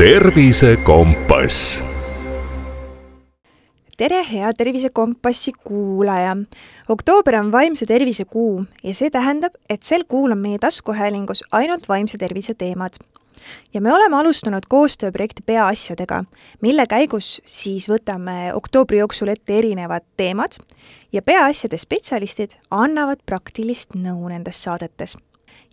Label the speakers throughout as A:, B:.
A: tervisekompass.
B: tere, hea Tervisekompassi kuulaja! oktoober on vaimse tervise kuu ja see tähendab, et sel kuul on meie taskuhäälingus ainult vaimse tervise teemad ja me oleme alustanud koostööprojekti Peaasjadega, mille käigus siis võtame oktoobri jooksul ette erinevad teemad ja peaasjade spetsialistid annavad praktilist nõu nendes saadetes.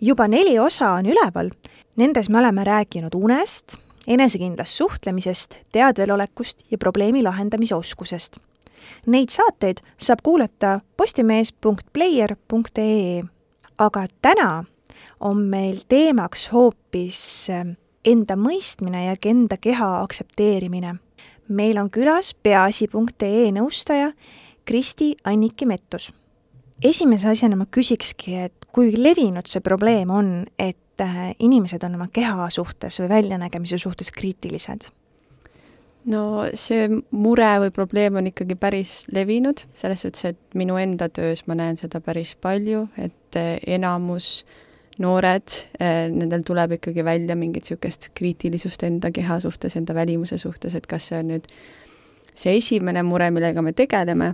B: juba neli osa on üleval, nendes me oleme rääkinud unest, enesekindlast suhtlemisest, teadvelolekust ja probleemi lahendamise oskusest. Neid saateid saab kuulata postimees.player.ee. aga täna on meil teemaks hoopis ähm, enda mõistmine ja enda keha aktsepteerimine. meil on külas peaasi.ee nõustaja Kristi Anniki Mettus. esimese asjana ma küsikski, et kui levinud see probleem on, et äh, inimesed on oma keha suhtes või väljanägemise suhtes kriitilised?
C: no see mure või probleem on ikkagi päris levinud, selles suhtes, et minu enda töös ma näen seda päris palju, et äh, enamus äh, noored, eh, nendel tuleb ikkagi välja mingit niisugust kriitilisust enda keha suhtes, enda välimuse suhtes, et kas see on nüüd see esimene mure, millega me tegeleme,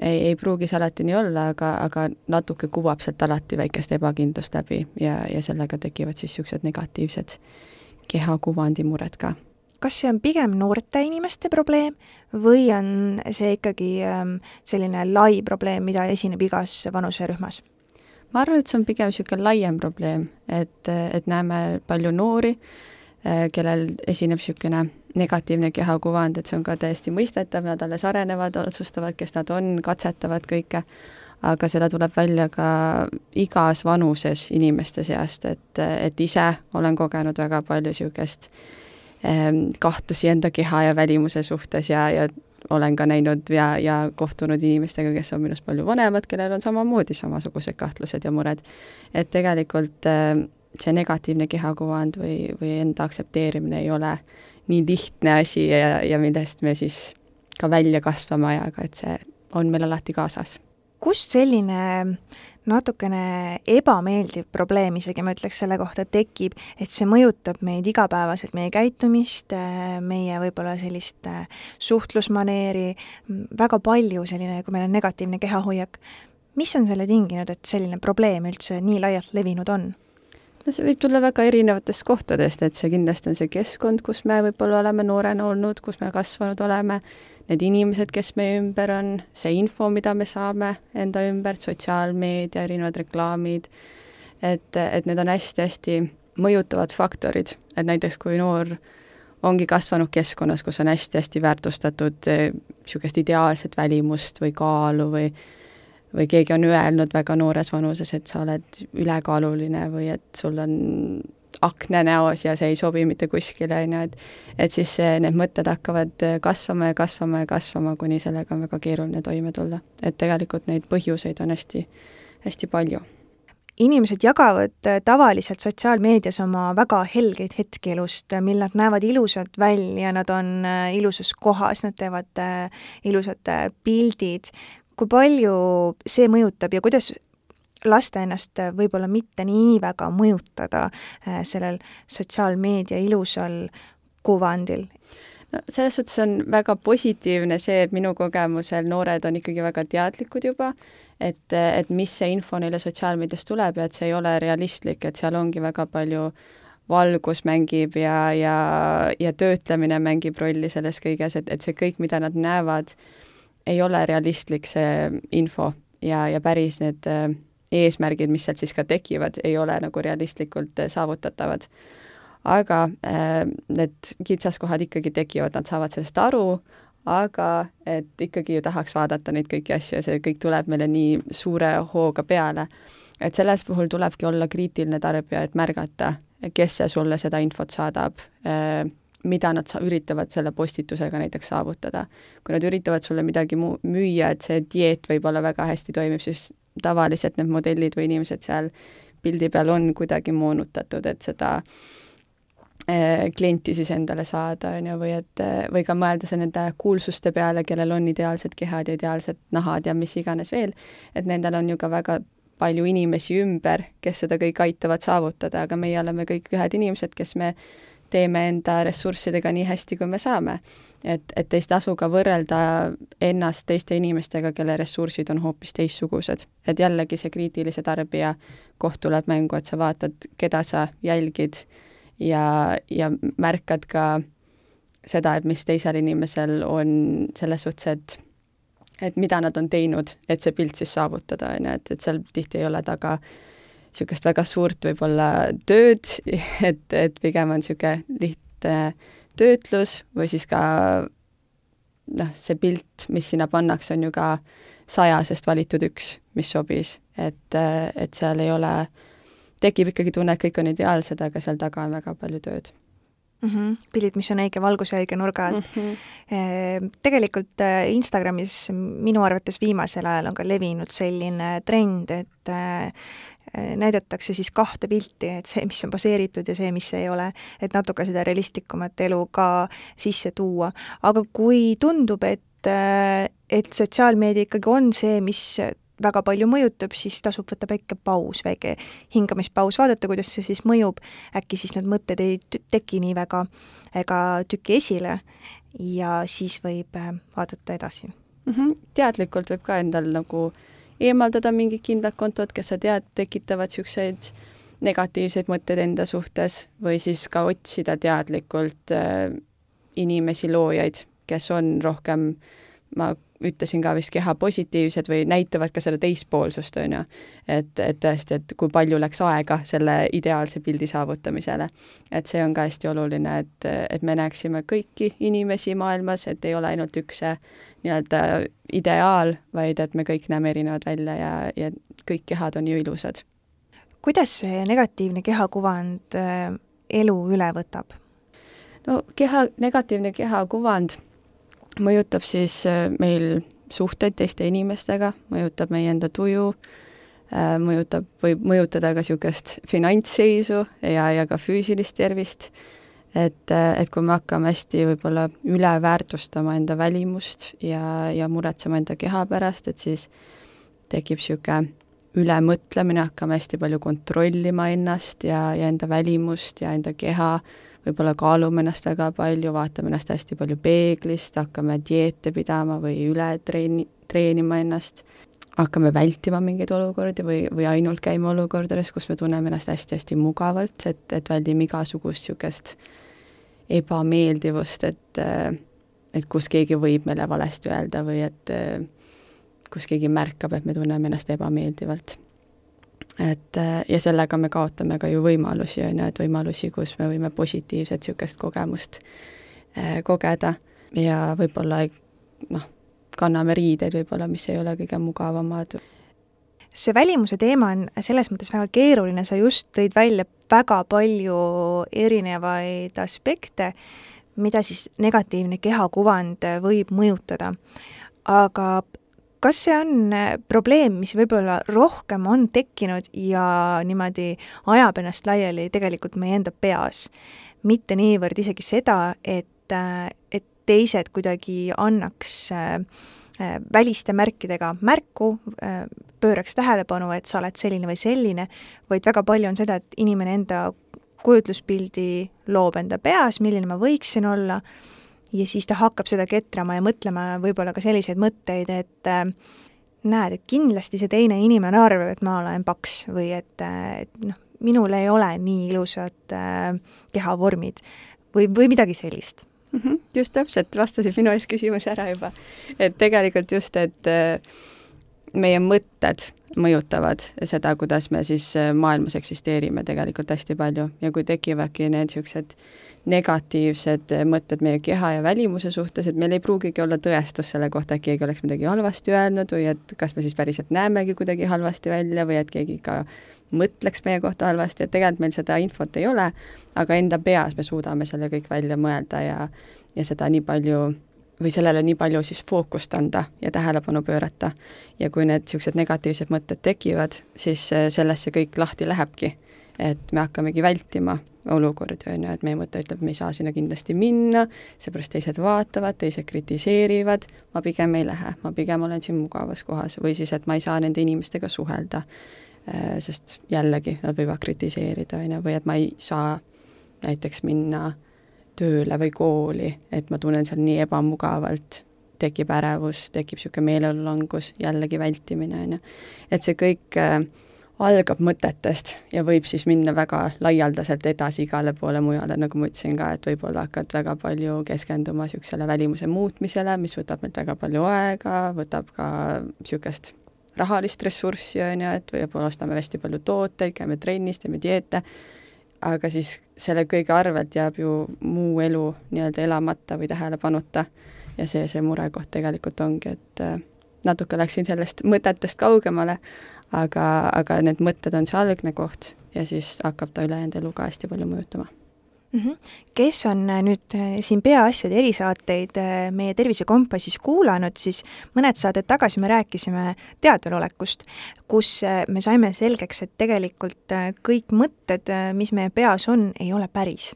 C: ei, ei pruugi see alati nii olla, aga, aga natuke kuvab sealt alati väikest ebakindlust läbi ja, ja sellega tekivad siis niisugused negatiivsed kehakuvandi mured ka
B: kas see on pigem noorte inimeste probleem või on see ikkagi ähm, selline lai probleem, mida esineb igas vanuserühmas?
C: ma arvan, et see on pigem niisugune laiem probleem, et, et näeme palju noori, eh, kellel esineb niisugune negatiivne kehakuvand, et see on ka täiesti mõistetav, nad alles arenevad, otsustavad, kes nad on, katsetavad kõike, aga seda tuleb välja ka igas vanuses inimeste seast, et, et ise olen kogenud väga palju niisugust eh, kahtlusi enda keha ja välimuse suhtes ja, ja olen ka näinud ja, ja kohtunud inimestega, kes on minust palju vanemad, kellel on samamoodi samasugused kahtlused ja mured. et tegelikult äh, see negatiivne kehakuvand või, või enda aktsepteerimine ei ole nii lihtne asi ja, ja millest me siis ka välja kasvame ajaga, et see on meil alati kaasas.
B: kust selline natukene ebameeldiv probleem isegi, ma ütleks selle kohta, tekib, et see mõjutab meid igapäevaselt, meie käitumist, meie võib-olla sellist äh, suhtlusmaneeri, väga palju selline, kui meil on negatiivne kehahoiak. mis on selle tinginud, et selline probleem üldse nii laialt levinud on?
C: No see võib tulla väga erinevatest kohtadest, et see kindlasti on see keskkond, kus me võib-olla oleme noorena olnud, kus me kasvanud oleme, need inimesed, kes meie ümber on, see info, mida me saame enda ümbert, sotsiaalmeedia, erinevad reklaamid, et, et need on hästi-hästi mõjutavad faktorid, et näiteks kui noor ongi kasvanud keskkonnas, kus on hästi-hästi väärtustatud niisugust ideaalset välimust või kaalu või või keegi on öelnud väga noores vanuses, et sa oled ülekaaluline või et sul on akne näos ja see ei sobi mitte kuskile, on ju, et et siis need mõtted hakkavad kasvama ja kasvama ja kasvama, kuni sellega on väga keeruline toime tulla. et tegelikult neid põhjuseid on hästi, hästi palju
B: inimesed jagavad tavaliselt sotsiaalmeedias oma väga helgeid hetki elust, mil nad näevad ilusad välja, nad on ilusas kohas, nad teevad ilusad pildid kui palju see mõjutab ja kuidas lasta ennast võib-olla mitte nii väga mõjutada äh, sellel sotsiaalmeedia ilusal kuvandil?
C: no selles suhtes on väga positiivne see, et minu kogemusel noored on ikkagi väga teadlikud juba, et, et mis see info neile sotsiaalmeediast tuleb ja et see ei ole realistlik, et seal ongi väga palju valgus mängib ja, ja, ja töötlemine mängib rolli selles kõiges, et, et see kõik, mida nad näevad, ei ole realistlik see info ja, ja päris need äh, eesmärgid, mis sealt siis ka tekivad, ei ole nagu realistlikult äh, saavutatavad. aga äh, need kitsaskohad ikkagi tekivad, nad saavad sellest aru, aga et ikkagi ju tahaks vaadata neid kõiki asju ja see kõik tuleb meile nii suure hooga peale, et selles puhul tulebki olla kriitiline tarbija, et märgata, kes see sulle seda infot saadab mida nad sa-, üritavad selle postitusega näiteks saavutada. kui nad üritavad sulle midagi mu-, müüa, et see dieet võib-olla väga hästi toimib, siis tavaliselt need modellid või inimesed seal pildi peal on kuidagi moonutatud, et seda äh, klienti siis endale saada, on ju, või et, või ka mõelda see nende kuulsuste peale, kellel on ideaalsed kehad ja ideaalsed nahad ja mis iganes veel, et nendel on ju ka väga palju inimesi ümber, kes seda kõike aitavad saavutada, aga meie oleme kõik ühed inimesed, kes me teeme enda ressurssidega nii hästi, kui me saame. et, et ei tasu ka võrrelda ennast teiste inimestega, kelle ressursid on hoopis teistsugused. et jällegi see kriitilise tarbija koht tuleb mängu, et sa vaatad, keda sa jälgid ja, ja märkad ka seda, et mis teisel inimesel on selles suhtes, et et mida nad on teinud, et see pilt siis saavutada, on ju, et, et seal tihti ei ole taga niisugust väga suurt võib-olla tööd, et, et pigem on niisugune lihtne töötlus või siis ka noh, see pilt, mis sinna pannakse, on ju ka sajasest valitud üks, mis sobis, et, et seal ei ole, tekib ikkagi tunne, et kõik on ideaalsed, aga seal taga on väga palju tööd
B: mm. -hmm. pildid, mis on õige valguse ja õige nurga alt mm. -hmm. Tegelikult äh, Instagramis minu arvates viimasel ajal on ka levinud selline trend, et äh, näidatakse siis kahte pilti, et see, mis on baseeritud ja see, mis ei ole, et natuke seda realistlikumat elu ka sisse tuua. aga kui tundub, et et sotsiaalmeedia ikkagi on see, mis väga palju mõjutab, siis tasub võtta väike paus, väike hingamispaus, vaadata, kuidas see siis mõjub, äkki siis need mõtted ei teki nii väga ega tüki esile ja siis võib äh, vaadata edasi
C: mm. -hmm. teadlikult võib ka endal nagu eemaldada mingid kindlad kontod, kes sa tead, tekitavad niisuguseid negatiivseid mõtteid enda suhtes või siis ka otsida teadlikult äh, inimesi, loojaid, kes on rohkem ma ütlesin ka vist keha positiivsed või näitavad ka seda teispoolsust, on ju. et, et tõesti, et kui palju läks aega selle ideaalse pildi saavutamisele. et see on ka hästi oluline, et, et me näeksime kõiki inimesi maailmas, et ei ole ainult üks see nii-öelda ideaal, vaid et me kõik näeme erinevad välja ja, ja kõik kehad on ju ilusad.
B: kuidas see negatiivne kehakuvand äh, elu üle võtab?
C: no keha, negatiivne kehakuvand mõjutab siis äh, meil suhteid teiste inimestega, mõjutab meie enda tuju, äh, mõjutab, võib mõjutada ka niisugust finantsseisu ja, ja ka füüsilist tervist, et, äh, et kui me hakkame hästi võib-olla üle väärtustama enda välimust ja, ja muretsema enda keha pärast, et siis tekib niisugune ülemõtlemine, hakkame hästi palju kontrollima ennast ja, ja enda välimust ja enda keha, võib-olla kaalume ennast väga palju, vaatame ennast hästi palju peeglist, hakkame dieete pidama või üle treeni, treenima ennast, hakkame vältima mingeid olukordi või, või ainult käima olukordades, kus me tunneme ennast hästi-hästi mugavalt, et, et väldime igasugust niisugust ebameeldivust, et et kus keegi võib meile valesti öelda või et kus keegi märkab, et me tunneme ennast ebameeldivalt et ja sellega me kaotame ka ju võimalusi, on ju, et võimalusi, kus me võime positiivset niisugust kogemust äh, kogeda ja võib-olla noh, kanname riideid võib-olla, mis ei ole kõige mugavamad.
B: see välimuse teema on selles mõttes väga keeruline, sa just tõid välja väga palju erinevaid aspekte, mida siis negatiivne kehakuvand võib mõjutada. aga kas see on äh, probleem, mis võib-olla rohkem on tekkinud ja niimoodi ajab ennast laiali tegelikult meie enda peas, mitte niivõrd isegi seda, et, äh, et teised kuidagi annaks äh, väliste märkidega märku, pööraks tähelepanu, et sa oled selline või selline, vaid väga palju on seda, et inimene enda kujutluspildi loob enda peas, milline ma võiksin olla ja siis ta hakkab seda ketrama ja mõtlema võib-olla ka selliseid mõtteid, et äh, näed, et kindlasti see teine inimene arvab, et ma olen paks või et, äh, et noh, minul ei ole nii ilusad äh, kehavormid või, või midagi sellist
C: mm. -hmm, just täpselt, vastasid minu ees küsimuse ära juba. et tegelikult just, et äh, meie mõtted mõjutavad seda, kuidas me siis äh, maailmas eksisteerime tegelikult hästi palju. Ja kui tekivadki need niisugused negatiivsed mõtted meie keha ja välimuse suhtes, et meil ei pruugigi olla tõestus selle kohta, et keegi oleks midagi halvasti öelnud või et kas me siis päriselt näemegi kuidagi halvasti välja või et keegi ka mõtleks meie kohta halvasti, et tegelikult meil seda infot ei ole, aga enda peas me suudame selle kõik välja mõelda ja, ja seda nii palju või sellele nii palju siis fookust anda ja tähelepanu pöörata. ja kui need niisugused negatiivsed mõtted tekivad, siis sellest see kõik lahti lähebki. et me hakkamegi vältima olukordi, on ju, et meie mõte ütleb, me ei saa sinna kindlasti minna, seepärast teised vaatavad, teised kritiseerivad, ma pigem ei lähe, ma pigem olen siin mugavas kohas või siis, et ma ei saa nende inimestega suhelda, äh, sest jällegi nad võivad kritiseerida, on ju, või et ma ei saa näiteks minna tööle või kooli, et ma tunnen seal nii ebamugavalt, tekib ärevus, tekib niisugune meeleolulangus, jällegi vältimine, on ju. et see kõik äh, algab mõtetest ja võib siis minna väga laialdaselt edasi igale poole mujale, nagu ma ütlesin ka, et võib-olla hakkad väga palju keskenduma niisugusele välimuse muutmisele, mis võtab meilt väga palju aega, võtab ka niisugust rahalist ressurssi, on ju, et võib-olla ostame hästi palju tooteid, käime trennis, teeme dieete, aga siis selle kõige arvelt jääb ju muu elu nii-öelda elamata või tähelepanuta ja see, see murekoht tegelikult ongi, et äh, natuke läksin sellest mõtetest kaugemale, aga, aga need mõtted on see algne koht ja siis hakkab ta ülejäänud elu ka hästi palju mõjutama.
B: Kes on äh, nüüd äh, siin Peaasjade erisaateid äh, meie Tervisekompassis kuulanud, siis mõned saated tagasi me rääkisime teadvelolekust, kus me saime selgeks, et tegelikult kõik mõtted, mis meie peas on, ei ole päris.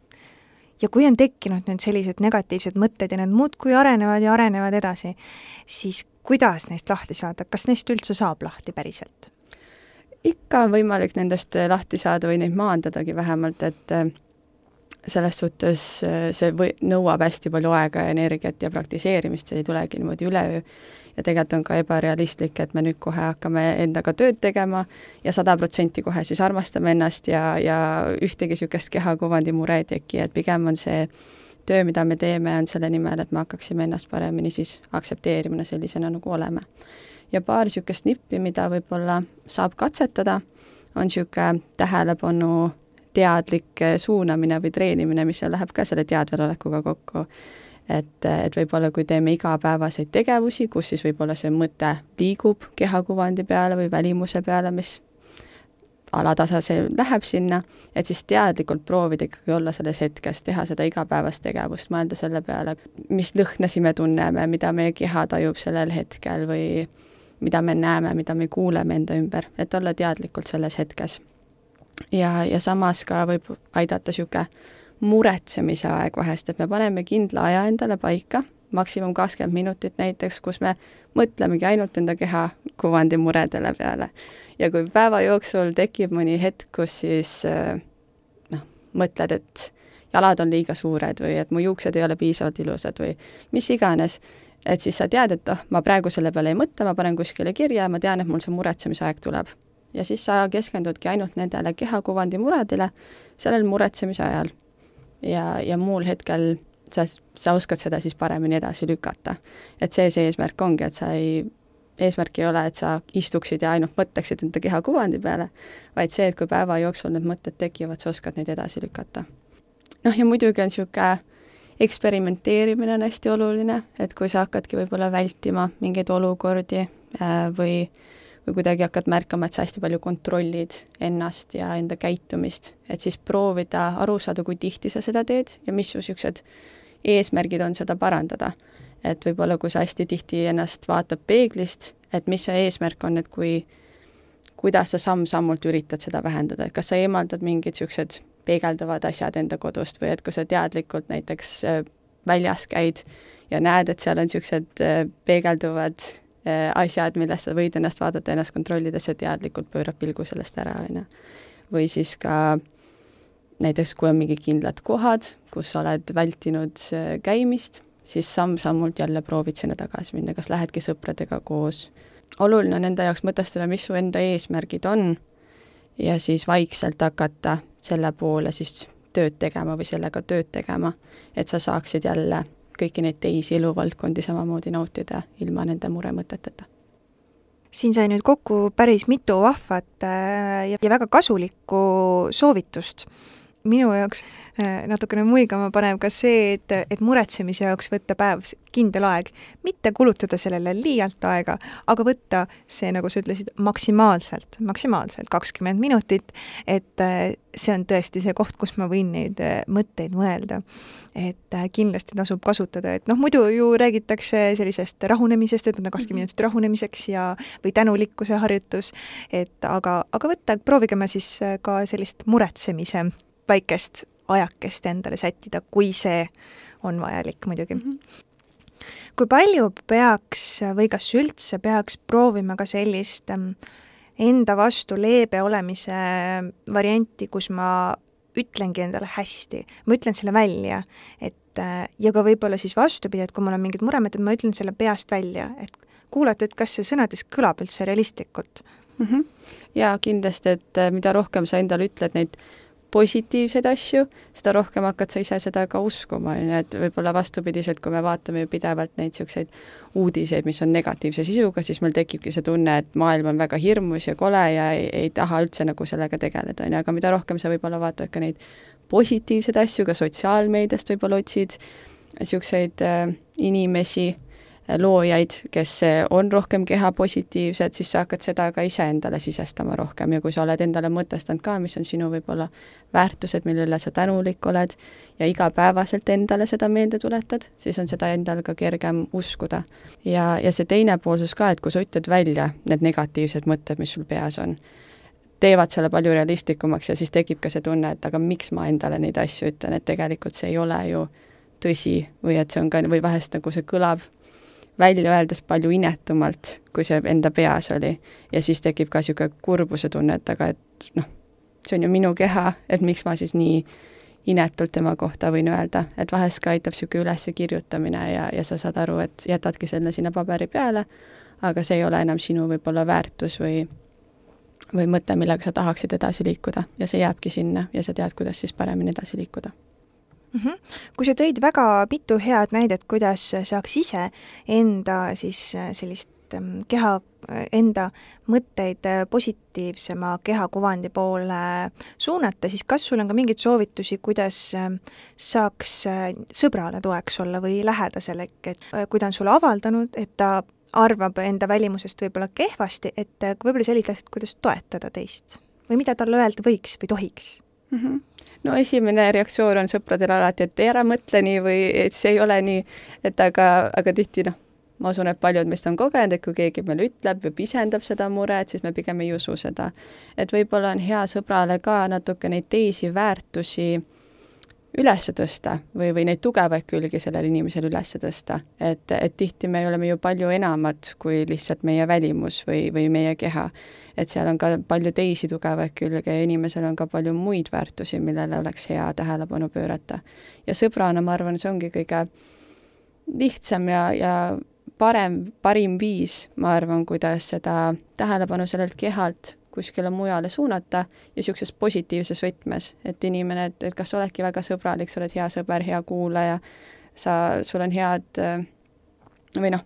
B: Ja kui on tekkinud nüüd sellised negatiivsed mõtted ja need muudkui arenevad ja arenevad edasi, siis kuidas neist lahti saada, kas neist üldse saab lahti päriselt?
C: ikka on võimalik nendest lahti saada või neid maandadagi vähemalt, et selles suhtes äh, see või, nõuab hästi palju aega ja energiat ja praktiseerimist, see ei tulegi niimoodi üleöö. ja tegelikult on ka ebarealistlik, et me nüüd kohe hakkame endaga tööd tegema ja sada protsenti kohe siis armastame ennast ja, ja ühtegi niisugust kehakuvandi mure ei teki, et pigem on see töö, mida me teeme, on selle nimel, et me hakkaksime ennast paremini siis aktsepteerima sellisena, nagu oleme ja paar niisugust nippi, mida võib-olla saab katsetada, on niisugune tähelepanu teadlik suunamine või treenimine, mis läheb ka selle teadvelolekuga kokku. et, et võib-olla kui teeme igapäevaseid tegevusi, kus siis võib-olla see mõte liigub kehakuvandi peale või välimuse peale, mis alatasa see läheb sinna, et siis teadlikult proovida ikkagi olla selles hetkes, teha seda igapäevast tegevust, mõelda selle peale, mis lõhnasid me tunneme, mida meie keha tajub sellel hetkel või mida me näeme, mida me kuuleme enda ümber, et olla teadlikult selles hetkes. Ja, ja samas ka võib aidata niisugune muretsemise aeg vahest, et me paneme kindla aja endale paika, maksimum kakskümmend minutit näiteks, kus me mõtlemegi ainult enda keha kuvandi muredele peale. ja kui päeva jooksul tekib mõni hetk, kus siis noh, mõtled, et jalad on liiga suured või et mu juuksed ei ole piisavalt ilusad või mis iganes, et siis sa tead, et oh, ma praegu selle peale ei mõtle, ma panen kuskile kirja ja ma tean, et mul see muretsemise aeg tuleb. Ja siis sa keskendudki ainult nendele kehakuvandi muredele sellel muretsemise ajal. ja, ja muul hetkel sa, sa oskad seda siis paremini edasi lükata. et see see eesmärk ongi, et sa ei, eesmärk ei ole, et sa istuksid ja ainult mõtleksid enda kehakuvandi peale, vaid see, et kui päeva jooksul need mõtted tekivad, sa oskad neid edasi lükata. noh, ja muidugi on niisugune eksperimenteerimine on hästi oluline, et kui sa hakkadki võib-olla vältima mingeid olukordi äh, või või kuidagi hakkad märkama, et sa hästi palju kontrollid ennast ja enda käitumist, et siis proovida aru saada, kui tihti sa seda teed ja mis su niisugused eesmärgid on seda parandada. et võib-olla, kui sa hästi tihti ennast vaatad peeglist, et mis see eesmärk on, et kui, kuidas sa samm-sammult üritad seda vähendada, et kas sa eemaldad mingid niisugused peegelduvad asjad enda kodust või et kui sa teadlikult näiteks äh, väljas käid ja näed, et seal on niisugused äh, peegelduvad asjad, millest sa võid ennast vaadata, ennast kontrollida, sa teadlikult pöörad pilgu sellest ära, on ju. või siis ka näiteks, kui on mingid kindlad kohad, kus sa oled vältinud käimist, siis samm-sammult jälle proovid sinna tagasi minna, kas lähedki sõpradega koos. oluline on enda jaoks mõtestada, mis su enda eesmärgid on ja siis vaikselt hakata selle poole siis tööd tegema või sellega tööd tegema, et sa saaksid jälle kõiki neid teisi eluvaldkondi samamoodi nautida ilma nende muremõteteta.
B: siin sai nüüd kokku päris mitu vahvat äh, ja väga kasulikku soovitust minu jaoks äh, natukene muigama panev ka see, et, et muretsemise jaoks võtta päev kindel aeg, mitte kulutada sellele liialt aega, aga võtta see, nagu sa ütlesid, maksimaalselt, maksimaalselt kakskümmend minutit, et äh, see on tõesti see koht, kus ma võin neid äh, mõtteid mõelda. et kindlasti tasub kasutada, et noh, muidu ju räägitakse sellisest rahunemisest, et võtan kakskümmend minutit rahunemiseks ja, või tänulikkuse harjutus, et aga, aga võtta, proovigem siis ka sellist muretsemise väikest ajakest endale sättida, kui see on vajalik muidugi mm. -hmm kui palju peaks või kas üldse peaks proovima ka sellist enda vastu leebe olemise varianti, kus ma ütlengi endale hästi, ma ütlen selle välja, et ja ka võib-olla siis vastupidi, et kui mul on mingid muremõtted, ma ütlen selle peast välja, et kuulata, et kas see sõnades kõlab üldse realistlikult
C: mm. -hmm. jaa, kindlasti, et mida rohkem sa endale ütled neid positiivseid asju, seda rohkem hakkad sa ise seda ka uskuma, on ju, et võib-olla vastupidiselt, kui me vaatame ju pidevalt neid niisuguseid uudiseid, mis on negatiivse sisuga, siis meil tekibki see tunne, et maailm on väga hirmus ja kole ja ei, ei taha üldse nagu sellega tegeleda, on ju, aga mida rohkem sa võib-olla vaatad ka neid positiivseid asju, ka sotsiaalmeediast võib-olla otsid niisuguseid äh, inimesi, loojaid, kes on rohkem kehapositiivsed, siis sa hakkad seda ka iseendale sisestama rohkem ja kui sa oled endale mõtestanud ka, mis on sinu võib-olla väärtused, mille üle sa tänulik oled, ja igapäevaselt endale seda meelde tuletad, siis on seda endal ka kergem uskuda. ja, ja see teine poolsus ka, et kui sa ütled välja need negatiivsed mõtted, mis sul peas on, teevad selle palju realistlikumaks ja siis tekib ka see tunne, et aga miks ma endale neid asju ütlen, et tegelikult see ei ole ju tõsi või et see on ka, või vahest nagu see kõlab välja öeldes palju inetumalt, kui see enda peas oli. ja siis tekib ka niisugune kurbuse tunne, et aga et noh, see on ju minu keha, et miks ma siis nii inetult tema kohta võin öelda, et vahest ka aitab niisugune üles kirjutamine ja, ja sa saad aru, et jätadki selle sinna paberi peale, aga see ei ole enam sinu võib-olla väärtus või või mõte, millega sa tahaksid edasi liikuda. Ja see jääbki sinna ja sa tead, kuidas siis paremini edasi liikuda
B: mm. -hmm. kui sa tõid väga mitu head näidet, kuidas saaks ise enda siis äh, sellist ähm, keha, äh, enda mõtteid äh, positiivsema kehakuvandi poole suunata, siis kas sul on ka mingeid soovitusi, kuidas saaks sõbrale toeks olla või lähedasele, et kui ta on sulle avaldanud, et ta arvab enda välimusest võib-olla kehvasti, et võib-olla sellised asjad, kuidas toetada teist või mida talle öelda võiks või tohiks mm?
C: -hmm no esimene reaktsioon on sõpradel alati, et ära mõtle nii või et see ei ole nii, et aga, aga tihti noh, ma usun, et paljud meist on kogenud, et kui keegi meile ütleb või pisendab seda muret, siis me pigem ei usu seda. et võib-olla on hea sõbrale ka natuke neid teisi väärtusi üles tõsta või, või neid tugevaid külgi sellel inimesel üles tõsta. et, et tihti me oleme ju palju enamad kui lihtsalt meie välimus või, või meie keha. et seal on ka palju teisi tugevaid külge ja inimesel on ka palju muid väärtusi, millele oleks hea tähelepanu pöörata. ja sõbrana ma arvan, see ongi kõige lihtsam ja, ja parem, parim viis, ma arvan, kuidas seda tähelepanu sellelt kehalt kuskile mujale suunata ja niisuguses positiivses võtmes, et inimene, et, et kas sa oledki väga sõbralik, sa oled hea sõber, hea kuulaja, sa, sul on head või noh,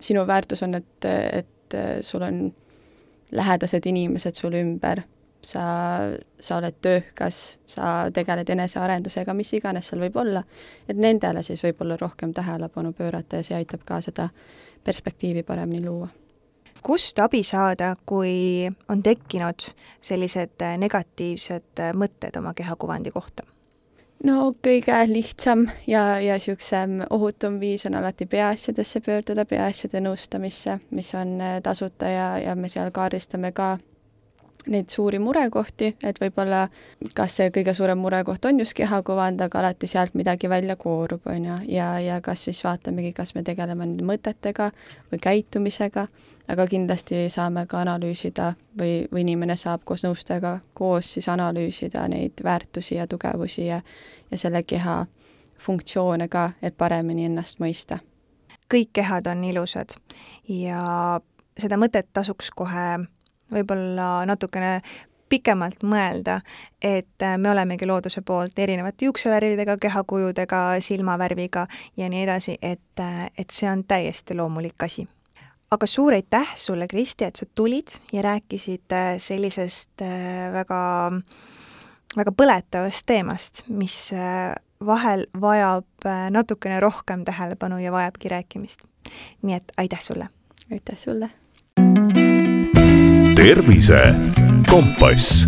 C: sinu väärtus on, et, et sul on lähedased inimesed sul ümber, sa, sa oled töökas, sa tegeled enesearendusega, mis iganes seal võib olla, et nendele siis võib-olla rohkem tähelepanu pöörata ja see aitab ka seda perspektiivi paremini luua
B: kust abi saada, kui on tekkinud sellised äh, negatiivsed äh, mõtted oma kehakuvandi kohta?
C: no kõige lihtsam ja, ja niisugusem ohutum viis on alati peaasjadesse pöörduda, peaasjade nõustamisse, mis on äh, tasuta ja, ja me seal kaardistame ka neid suuri murekohti, et võib-olla kas see kõige suurem murekoht on just kehakuvand, aga alati sealt midagi välja koorub, on ju, ja, ja kas siis vaatamegi, kas me tegeleme nende mõtetega või käitumisega, aga kindlasti saame ka analüüsida või, või inimene saab koos nõustajaga koos siis analüüsida neid väärtusi ja tugevusi ja, ja selle keha funktsioone ka, et paremini ennast mõista.
B: kõik kehad on ilusad ja seda mõtet tasuks kohe võib-olla natukene pikemalt mõelda, et äh, me olemegi looduse poolt erinevate juuksevärvidega, kehakujudega, silmavärviga ja nii edasi, et, äh, et see on täiesti loomulik asi. aga suur aitäh sulle, Kristi, et sa tulid ja rääkisid äh, sellisest väga, väga põletavast teemast, mis vahel vajab natukene rohkem tähelepanu ja vajabki rääkimist. nii et aitäh sulle!
C: aitäh sulle!
A: Tervise Kompass